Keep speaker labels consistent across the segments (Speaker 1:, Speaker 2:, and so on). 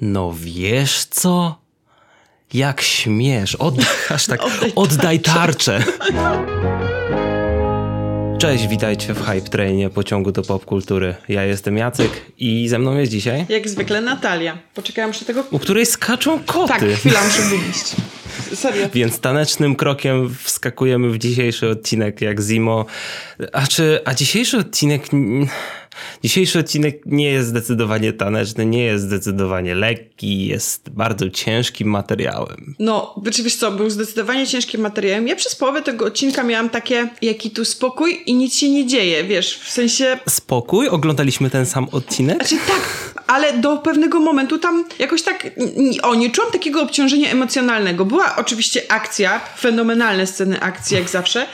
Speaker 1: No wiesz co? Jak śmiesz. Oddaj, hashtag, oddaj tarczę. Cześć, witajcie w Hype Trainie pociągu do popkultury. Ja jestem Jacek i ze mną jest dzisiaj...
Speaker 2: Jak zwykle Natalia. Poczekałam przy tego...
Speaker 1: U której skaczą koty.
Speaker 2: Tak, chwila, muszę wyjść. Serio.
Speaker 1: Więc tanecznym krokiem wskakujemy w dzisiejszy odcinek jak Zimo. A czy, a dzisiejszy odcinek... Dzisiejszy odcinek nie jest zdecydowanie taneczny, nie jest zdecydowanie lekki, jest bardzo ciężkim materiałem.
Speaker 2: No, wiesz co, był zdecydowanie ciężkim materiałem. Ja przez połowę tego odcinka miałam takie, jaki tu spokój i nic się nie dzieje, wiesz, w sensie...
Speaker 1: Spokój? Oglądaliśmy ten sam odcinek?
Speaker 2: Znaczy tak, ale do pewnego momentu tam jakoś tak, o, nie czułam takiego obciążenia emocjonalnego. Była oczywiście akcja, fenomenalne sceny akcji jak zawsze,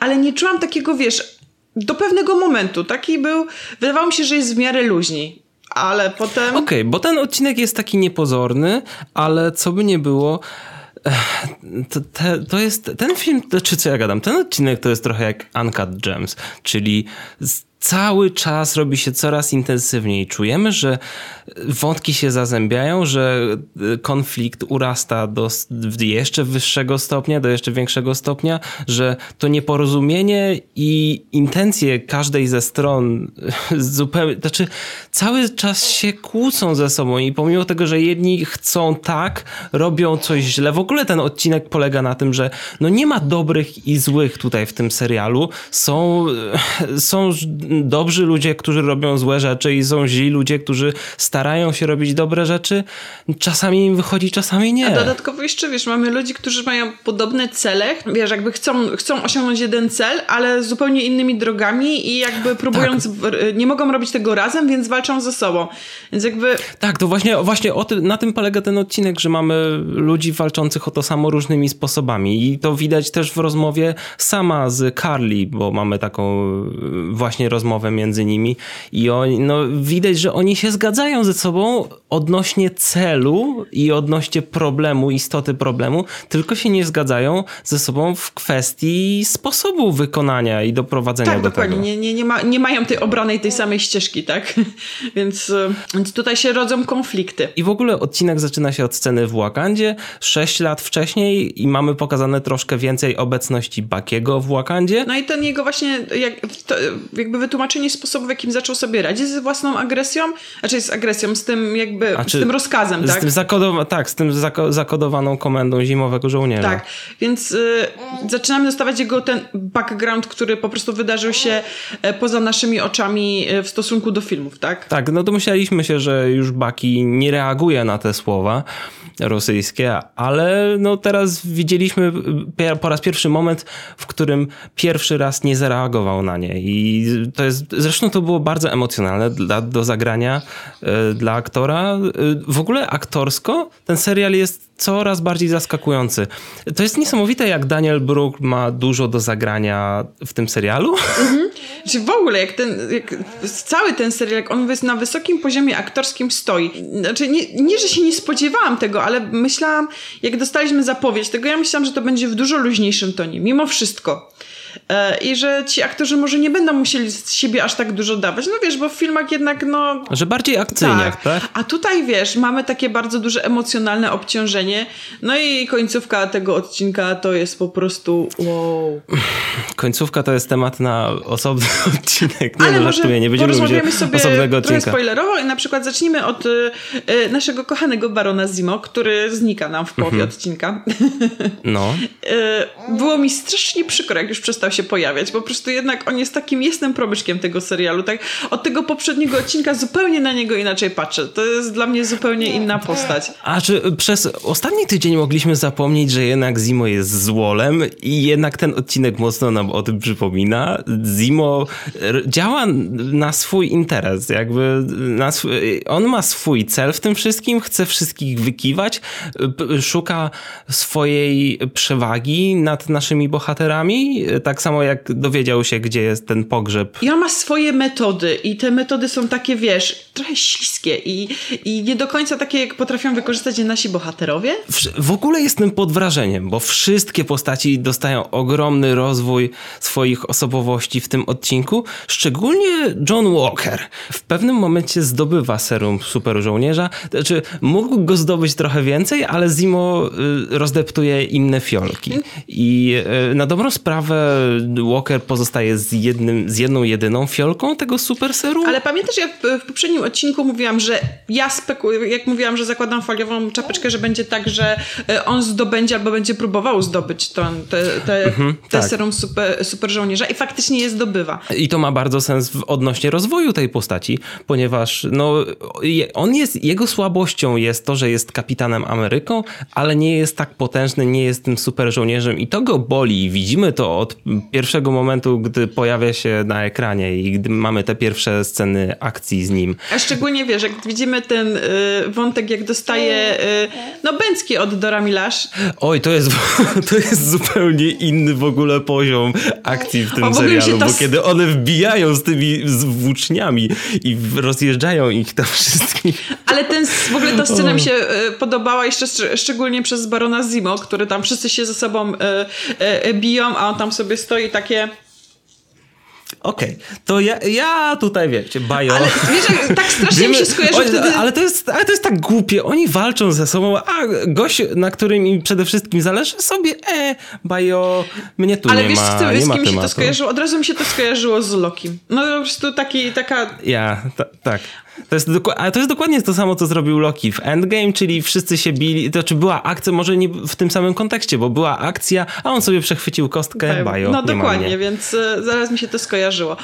Speaker 2: ale nie czułam takiego, wiesz, do pewnego momentu. Taki był, wydawało mi się, że jest w miarę luźniej. Ale potem.
Speaker 1: Okej, okay, bo ten odcinek jest taki niepozorny, ale co by nie było. To, te, to jest ten film, czy co ja gadam, ten odcinek to jest trochę jak Uncut Gems, czyli cały czas robi się coraz intensywniej. Czujemy, że wątki się zazębiają, że konflikt urasta do jeszcze wyższego stopnia, do jeszcze większego stopnia, że to nieporozumienie i intencje każdej ze stron zupełnie, znaczy cały czas się kłócą ze sobą i pomimo tego, że jedni chcą tak, robią coś źle. W ogóle ten odcinek polega na tym, że no nie ma dobrych i złych tutaj w tym serialu. Są, są dobrzy ludzie, którzy robią złe rzeczy i są źli ludzie, którzy starają się robić dobre rzeczy. Czasami im wychodzi, czasami nie.
Speaker 2: A dodatkowo jeszcze, wiesz, mamy ludzi, którzy mają podobne cele, wiesz, jakby chcą, chcą osiągnąć jeden cel, ale zupełnie innymi drogami i jakby próbując, tak. nie mogą robić tego razem, więc walczą ze sobą. Więc jakby...
Speaker 1: Tak, to właśnie, właśnie o na tym polega ten odcinek, że mamy ludzi walczących o to samo różnymi sposobami i to widać też w rozmowie sama z Carly, bo mamy taką właśnie rozmowę rozmowę między nimi i oni, no, widać, że oni się zgadzają ze sobą odnośnie celu i odnośnie problemu, istoty problemu, tylko się nie zgadzają ze sobą w kwestii sposobu wykonania i doprowadzenia
Speaker 2: tak,
Speaker 1: do
Speaker 2: dokładnie.
Speaker 1: tego.
Speaker 2: Nie, nie, nie, ma, nie mają tej obranej, tej samej ścieżki, tak? więc, e, więc tutaj się rodzą konflikty.
Speaker 1: I w ogóle odcinek zaczyna się od sceny w Wakandzie, sześć lat wcześniej i mamy pokazane troszkę więcej obecności Bakiego w Wakandzie.
Speaker 2: No i ten jego właśnie jak, to, jakby wytłumaczenie tłumaczenie sposobu, w jakim zaczął sobie radzić z własną agresją, znaczy z agresją, z tym jakby, z tym rozkazem,
Speaker 1: z
Speaker 2: tak?
Speaker 1: Tym zakodowa- tak, z tym zako zakodowaną komendą zimowego żołnierza.
Speaker 2: Tak, więc y, zaczynamy dostawać jego ten background, który po prostu wydarzył się e, poza naszymi oczami e, w stosunku do filmów, tak?
Speaker 1: Tak, no domyślaliśmy się, że już Baki nie reaguje na te słowa rosyjskie, ale no teraz widzieliśmy po raz pierwszy moment, w którym pierwszy raz nie zareagował na nie i to jest, zresztą to było bardzo emocjonalne dla, do zagrania y, dla aktora. Y, w ogóle aktorsko ten serial jest coraz bardziej zaskakujący. To jest niesamowite, jak Daniel Brook ma dużo do zagrania w tym serialu. Mhm.
Speaker 2: Czy w ogóle, jak ten, jak cały ten serial, jak on jest na wysokim poziomie aktorskim stoi. Znaczy, nie, nie, że się nie spodziewałam tego, ale myślałam, jak dostaliśmy zapowiedź tego, ja myślałam, że to będzie w dużo luźniejszym tonie, mimo wszystko. E, I że ci aktorzy może nie będą musieli z siebie aż tak dużo dawać. No wiesz, bo w filmach jednak no...
Speaker 1: Że bardziej akcyjniach, tak? tak?
Speaker 2: A tutaj wiesz, mamy takie bardzo duże emocjonalne obciążenie. No i końcówka tego odcinka to jest po prostu wow.
Speaker 1: Końcówka to jest temat na osobny odcinek. Nie Ale no, może nie będziemy
Speaker 2: mówić sobie osobnego odcinka. trochę spoilerowo i na przykład zacznijmy od y, naszego kochanego barona Zimo, który znika nam w połowie mhm. odcinka.
Speaker 1: No.
Speaker 2: y, było mi strasznie przykro, jak już przestał się pojawiać. Po prostu jednak on jest takim jestem promyczkiem tego serialu. Tak? Od tego poprzedniego odcinka zupełnie na niego inaczej patrzę. To jest dla mnie zupełnie inna postać.
Speaker 1: A czy przez ostatni tydzień mogliśmy zapomnieć, że jednak Zimo jest złolem i jednak ten odcinek mocno nam o tym przypomina. Zimo działa na swój interes, jakby swój, on ma swój cel w tym wszystkim, chce wszystkich wykiwać, szuka swojej przewagi nad naszymi bohaterami, tak samo jak dowiedział się, gdzie jest ten pogrzeb.
Speaker 2: I on ma swoje metody i te metody są takie, wiesz, trochę śliskie i, i nie do końca takie, jak potrafią wykorzystać nasi bohaterowie. Serialowie?
Speaker 1: W, w ogóle jestem pod wrażeniem, bo wszystkie postaci dostają ogromny rozwój swoich osobowości w tym odcinku. Szczególnie John Walker. W pewnym momencie zdobywa serum super żołnierza. Znaczy, mógł go zdobyć trochę więcej, ale Zimo y, rozdeptuje inne fiolki. I y, na dobrą sprawę Walker pozostaje z, jednym, z jedną jedyną fiolką tego super serum.
Speaker 2: Ale pamiętasz, ja w, w poprzednim odcinku mówiłam, że ja spekuluję, jak mówiłam, że zakładam foliową czapeczkę, że będzie tak, że y, on zdobędzie albo będzie próbował zdobyć to, te, te,
Speaker 1: Mhm,
Speaker 2: te
Speaker 1: tak.
Speaker 2: serum super, super żołnierza i faktycznie je zdobywa.
Speaker 1: I to ma bardzo sens w odnośnie rozwoju tej postaci, ponieważ no, on jest, jego słabością jest to, że jest kapitanem Ameryką, ale nie jest tak potężny, nie jest tym super żołnierzem i to go boli. Widzimy to od pierwszego momentu, gdy pojawia się na ekranie i gdy mamy te pierwsze sceny akcji z nim.
Speaker 2: A szczególnie wiesz, jak widzimy ten y, wątek, jak dostaje y, no Bęcki od Dora Milash.
Speaker 1: Oj, to jest, to jest zupełnie inny w ogóle poziom akcji w tym
Speaker 2: O,
Speaker 1: serialu, bo kiedy one wbijają z tymi z włóczniami i rozjeżdżają ich tam wszystkich.
Speaker 2: Ale ten, w ogóle ta scena mi się y, podobała jeszcze szcz- szczególnie przez Barona Zimo, który tam wszyscy się ze sobą y, y, biją, a on tam sobie stoi takie...
Speaker 1: Okej, to ja, ja tutaj wiecie, bajo.
Speaker 2: Ale wiesz, tak strasznie mi się skojarzy
Speaker 1: Oj,
Speaker 2: wtedy...
Speaker 1: ale, to jest, ale to jest tak głupie. Oni walczą ze sobą, a gość, na którym im przede wszystkim zależy, sobie, e, bajo, mnie tu
Speaker 2: Ale
Speaker 1: nie
Speaker 2: wiesz,
Speaker 1: ma,
Speaker 2: z, tym,
Speaker 1: nie
Speaker 2: z kim mi się to skojarzyło? Od razu mi się to skojarzyło z Lokim. No po prostu taki, taka...
Speaker 1: Ja, ta, tak. To jest, ale to jest dokładnie to samo, co zrobił Loki w Endgame, czyli wszyscy się bili, to znaczy była akcja, może nie w tym samym kontekście, bo była akcja, a on sobie przechwycił kostkę, bajo,
Speaker 2: no
Speaker 1: nie ma
Speaker 2: dokładnie, więc e, zaraz mi się to skojarzyło.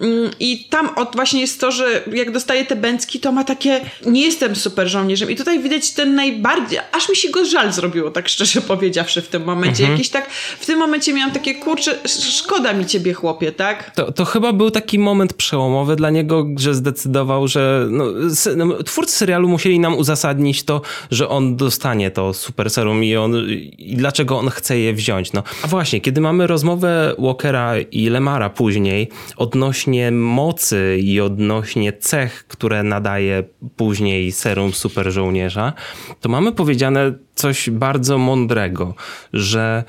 Speaker 2: Mm, I tam od właśnie jest to, że jak dostaje te bęcki, to ma takie, nie jestem super żołnierzem. I tutaj widać ten najbardziej, aż mi się go żal zrobiło, tak szczerze powiedziawszy w tym momencie.
Speaker 1: Mhm.
Speaker 2: Jakiś tak, w tym momencie miałam takie, kurczę, sz- szkoda mi ciebie chłopie, tak?
Speaker 1: To, to chyba był taki moment przełomowy dla niego, że zdecydował, że no, no, twórcy serialu musieli nam uzasadnić to, że on dostanie to super serum i, on, i dlaczego on chce je wziąć. No. A właśnie, kiedy mamy rozmowę Walkera i Lemara później odnośnie mocy i odnośnie cech, które nadaje później serum super żołnierza, to mamy powiedziane coś bardzo mądrego, że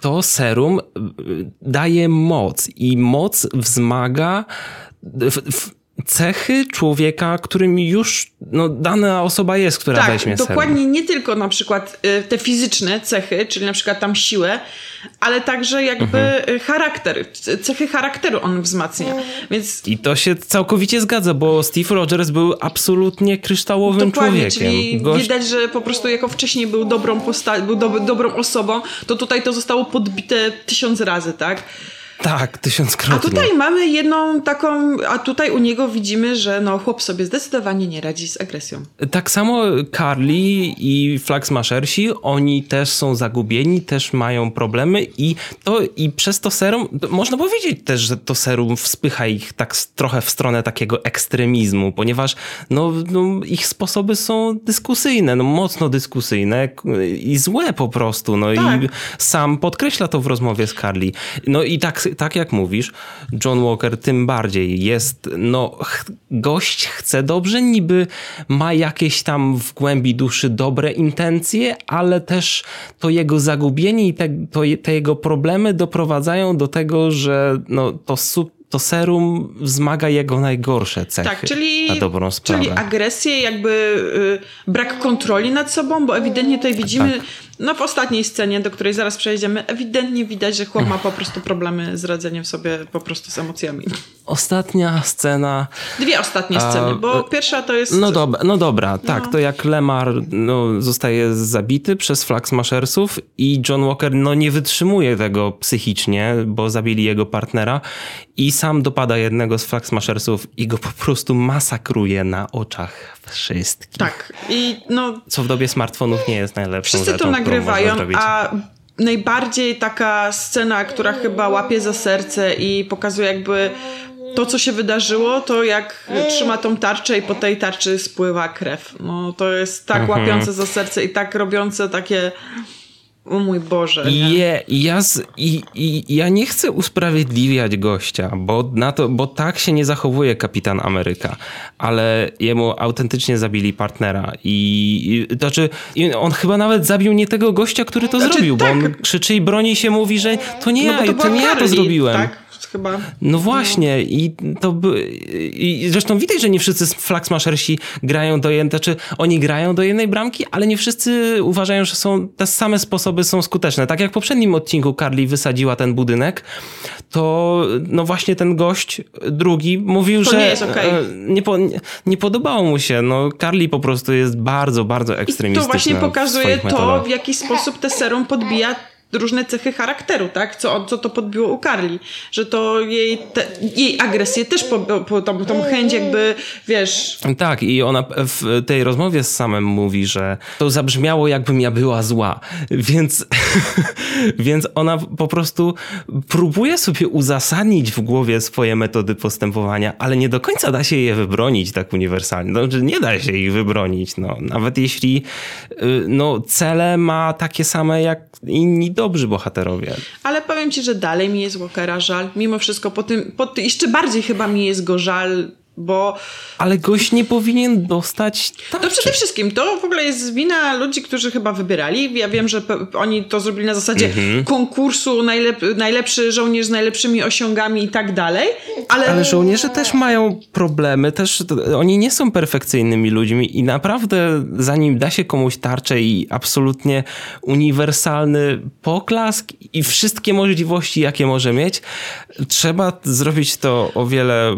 Speaker 1: to serum y, daje moc i moc wzmaga w, w cechy człowieka, którym już no, dana osoba jest, która
Speaker 2: Tak,
Speaker 1: weźmie serum.
Speaker 2: dokładnie nie tylko na przykład y, te fizyczne cechy, czyli na przykład tam siłę, ale także jakby
Speaker 1: Mhm.
Speaker 2: charakter, cechy charakteru on wzmacnia. Więc
Speaker 1: I to się całkowicie zgadza, bo Steve Rogers był absolutnie kryształowym
Speaker 2: Dokładnie,
Speaker 1: człowiekiem.
Speaker 2: czyli
Speaker 1: Gość-
Speaker 2: widać, że po prostu jako wcześniej był dobrą posta- był dob- dobrą osobą, to tutaj to zostało podbite tysiąc razy, tak?
Speaker 1: Tak,
Speaker 2: A
Speaker 1: tysiąckrotnie.
Speaker 2: tutaj mamy jedną taką, a tutaj u niego widzimy, że no chłop sobie zdecydowanie nie radzi z agresją.
Speaker 1: Tak samo Carly i Flaxmashersi, oni też są zagubieni, też mają problemy i to i przez to serum, można powiedzieć też, że to serum wspycha ich tak trochę w stronę takiego ekstremizmu, ponieważ no, no, ich sposoby są dyskusyjne, no mocno dyskusyjne i złe po prostu, no
Speaker 2: Tak.
Speaker 1: i sam podkreśla to w rozmowie z Carly. No i tak, tak jak mówisz, John Walker tym bardziej jest, no gość chce dobrze, niby ma jakieś tam w głębi duszy dobre intencje, ale też to jego zagubienie i te, to, te jego problemy doprowadzają do tego, że no, to, to serum wzmaga jego najgorsze cechy.
Speaker 2: Tak, czyli,
Speaker 1: na dobrą sprawę.
Speaker 2: czyli agresję, jakby y, brak kontroli nad sobą, bo ewidentnie tutaj widzimy,
Speaker 1: Tak.
Speaker 2: No w ostatniej scenie, do której zaraz przejdziemy, ewidentnie widać, że chłop ma po prostu problemy z radzeniem sobie po prostu z emocjami.
Speaker 1: Ostatnia scena
Speaker 2: Dwie ostatnie
Speaker 1: A,
Speaker 2: sceny, bo
Speaker 1: e,
Speaker 2: pierwsza to jest...
Speaker 1: No dobra, no dobra, tak, to jak Lemar no, zostaje zabity przez Flaxmashersów i John Walker no, nie wytrzymuje tego psychicznie, bo zabili jego partnera i sam dopada jednego z Flaxmashersów i go po prostu masakruje na oczach wszystkich.
Speaker 2: Tak, i no
Speaker 1: Co w dobie smartfonów nie jest najlepszą
Speaker 2: wszyscy
Speaker 1: rzeczą,
Speaker 2: to nagrywają, a najbardziej taka scena, która chyba łapie za serce i pokazuje jakby to, co się wydarzyło, to jak trzyma tą tarczę i po tej tarczy spływa krew. No to jest tak
Speaker 1: Mhm.
Speaker 2: łapiące za serce i tak robiące takie... o mój Boże. Nie?
Speaker 1: Je, ja, z, i, i, ja nie chcę usprawiedliwiać gościa, bo, na to, bo tak się nie zachowuje kapitan Ameryka, ale jemu autentycznie zabili partnera i, i to znaczy on chyba nawet zabił nie tego gościa, który to znaczy, zrobił, tak. bo on krzyczy i broni się, mówi, że to nie no ja, to, to nie ja to zrobiłem. Tak?
Speaker 2: chyba.
Speaker 1: No właśnie no. i to by, i zresztą widać, że nie wszyscy Flaxmashersi grają do jednej, czy oni grają do jednej bramki, ale nie wszyscy uważają, że są te same sposoby są skuteczne. Tak jak w poprzednim odcinku Carly wysadziła ten budynek, to no właśnie ten gość drugi mówił,
Speaker 2: to
Speaker 1: że
Speaker 2: nie, okay. E,
Speaker 1: nie, po, nie, nie, podobało mu się. No Carly po prostu jest bardzo, bardzo ekstremistyczna.
Speaker 2: I to właśnie pokazuje to, w jaki sposób te serum podbija różne cechy charakteru, tak? Co, co to podbiło u Karli, że to jej, te, jej agresję też, po, po, tą, tą chęć jakby, wiesz...
Speaker 1: Tak i ona w tej rozmowie z Samem mówi, że to zabrzmiało jakbym ja była zła, więc, więc ona po prostu próbuje sobie uzasadnić w głowie swoje metody postępowania, ale nie do końca da się je wybronić tak uniwersalnie. No, nie da się ich wybronić, no. Nawet jeśli y, no, cele ma takie same jak inni dobrzy bohaterowie.
Speaker 2: Ale powiem ci, że dalej mi jest Walkera żal. Mimo wszystko po tym, po jeszcze bardziej chyba mi jest go żal bo...
Speaker 1: Ale gość nie powinien dostać tarczy.
Speaker 2: To przede wszystkim, to w ogóle jest wina ludzi, którzy chyba wybierali. Ja wiem, że oni to zrobili na zasadzie mhm. konkursu najlep najlepszy żołnierz z najlepszymi osiągami i tak dalej, ale...
Speaker 1: Ale żołnierze też mają problemy, też oni nie są perfekcyjnymi ludźmi i naprawdę zanim da się komuś tarczę i absolutnie uniwersalny poklask i wszystkie możliwości, jakie może mieć, trzeba zrobić to o wiele,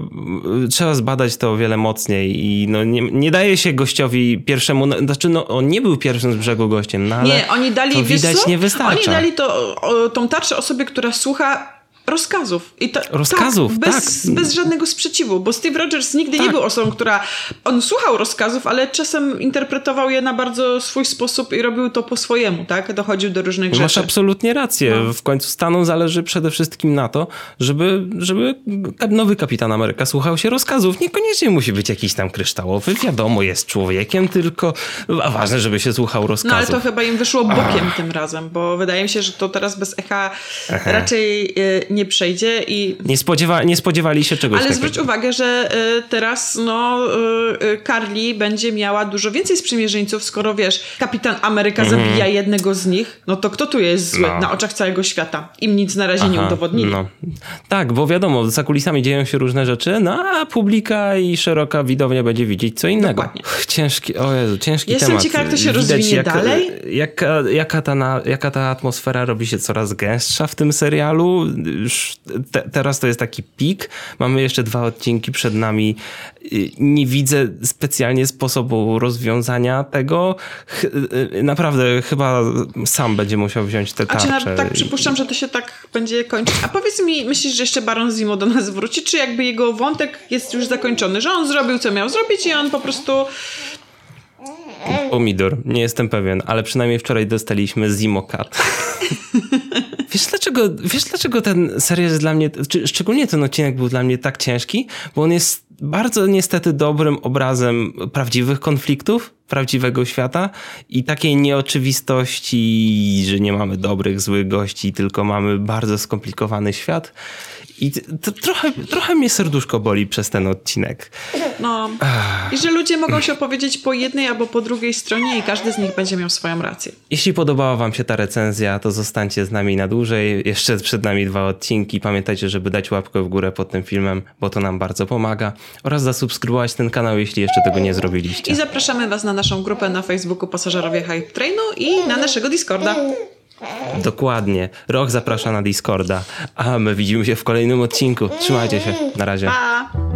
Speaker 1: trzeba zbadać to o wiele mocniej i no nie, nie daje się gościowi pierwszemu, no, znaczy no on nie był pierwszym z brzegu gościem, no ale
Speaker 2: nie, oni dali,
Speaker 1: to widać nie wystarcza.
Speaker 2: Oni dali to, o, tą tarczę osobie, która słucha rozkazów. I to,
Speaker 1: rozkazów,
Speaker 2: tak, bez, tak. bez żadnego sprzeciwu, bo Steve Rogers nigdy tak. nie był osobą, która... On słuchał rozkazów, ale czasem interpretował je na bardzo swój sposób i robił to po swojemu, tak? Dochodził do różnych
Speaker 1: Masz
Speaker 2: rzeczy.
Speaker 1: Masz absolutnie rację. No. W końcu Stanom zależy przede wszystkim na to, żeby, żeby nowy kapitan Ameryka słuchał się rozkazów. Niekoniecznie musi być jakiś tam kryształowy. Wiadomo, jest człowiekiem, tylko a ważne, żeby się słuchał rozkazów. No
Speaker 2: ale to chyba im wyszło bokiem Ach. tym razem, bo wydaje mi się, że to teraz bez echa Aha. raczej y, nie przejdzie i...
Speaker 1: Nie, spodziewa, nie spodziewali się czegoś
Speaker 2: Ale
Speaker 1: takiego.
Speaker 2: zwróć uwagę, że y, teraz no y, Carly będzie miała dużo więcej sprzymierzeńców, skoro wiesz, Kapitan Ameryka mm. zabija jednego z nich, no to kto tu jest zły no. na oczach całego świata? Im nic na razie Aha, nie udowodnili. No.
Speaker 1: Tak, bo wiadomo, za kulisami dzieją się różne rzeczy, no a publika i szeroka widownia będzie widzieć co innego.
Speaker 2: Dokładnie.
Speaker 1: Ciężki, o Jezu, ciężki
Speaker 2: Jestem
Speaker 1: temat.
Speaker 2: Jestem ciekaw, jak to się Widać, rozwinie
Speaker 1: jak,
Speaker 2: dalej.
Speaker 1: Jaka, jaka, ta, jaka ta atmosfera robi się coraz gęstsza w tym serialu. Już te, teraz to jest taki pik. Mamy jeszcze dwa odcinki przed nami. Nie widzę specjalnie sposobu rozwiązania tego. Naprawdę chyba sam będzie musiał wziąć te tarcze.
Speaker 2: A czy tak przypuszczam, że to się tak będzie kończyć. A powiedz mi, myślisz, że jeszcze Baron Zimo do nas wróci, czy jakby jego wątek jest już zakończony, że on zrobił, co miał zrobić i on po prostu
Speaker 1: Pomidor, nie jestem pewien, ale przynajmniej wczoraj dostaliśmy Zimo Cat. Wiesz dlaczego, wiesz dlaczego ten serial jest dla mnie, szczególnie ten odcinek był dla mnie tak ciężki? Bo on jest bardzo niestety dobrym obrazem prawdziwych konfliktów, prawdziwego świata i takiej nieoczywistości, że nie mamy dobrych, złych gości, tylko mamy bardzo skomplikowany świat. I trochę, trochę mnie serduszko boli przez ten odcinek.
Speaker 2: No. I że ludzie mogą się opowiedzieć po jednej albo po drugiej stronie i każdy z nich będzie miał swoją rację.
Speaker 1: Jeśli podobała wam się ta recenzja, to zostańcie z nami na dłużej. Jeszcze przed nami dwa odcinki. Pamiętajcie, żeby dać łapkę w górę pod tym filmem, bo to nam bardzo pomaga. Oraz zasubskrybować ten kanał, jeśli jeszcze tego nie zrobiliście.
Speaker 2: I zapraszamy was na naszą grupę na Facebooku Pasażerowie Hype Trainu i na naszego Discorda.
Speaker 1: Dokładnie. Rok zaprasza na Discorda, a my widzimy się w kolejnym odcinku. Trzymajcie się. Na razie.
Speaker 2: Pa!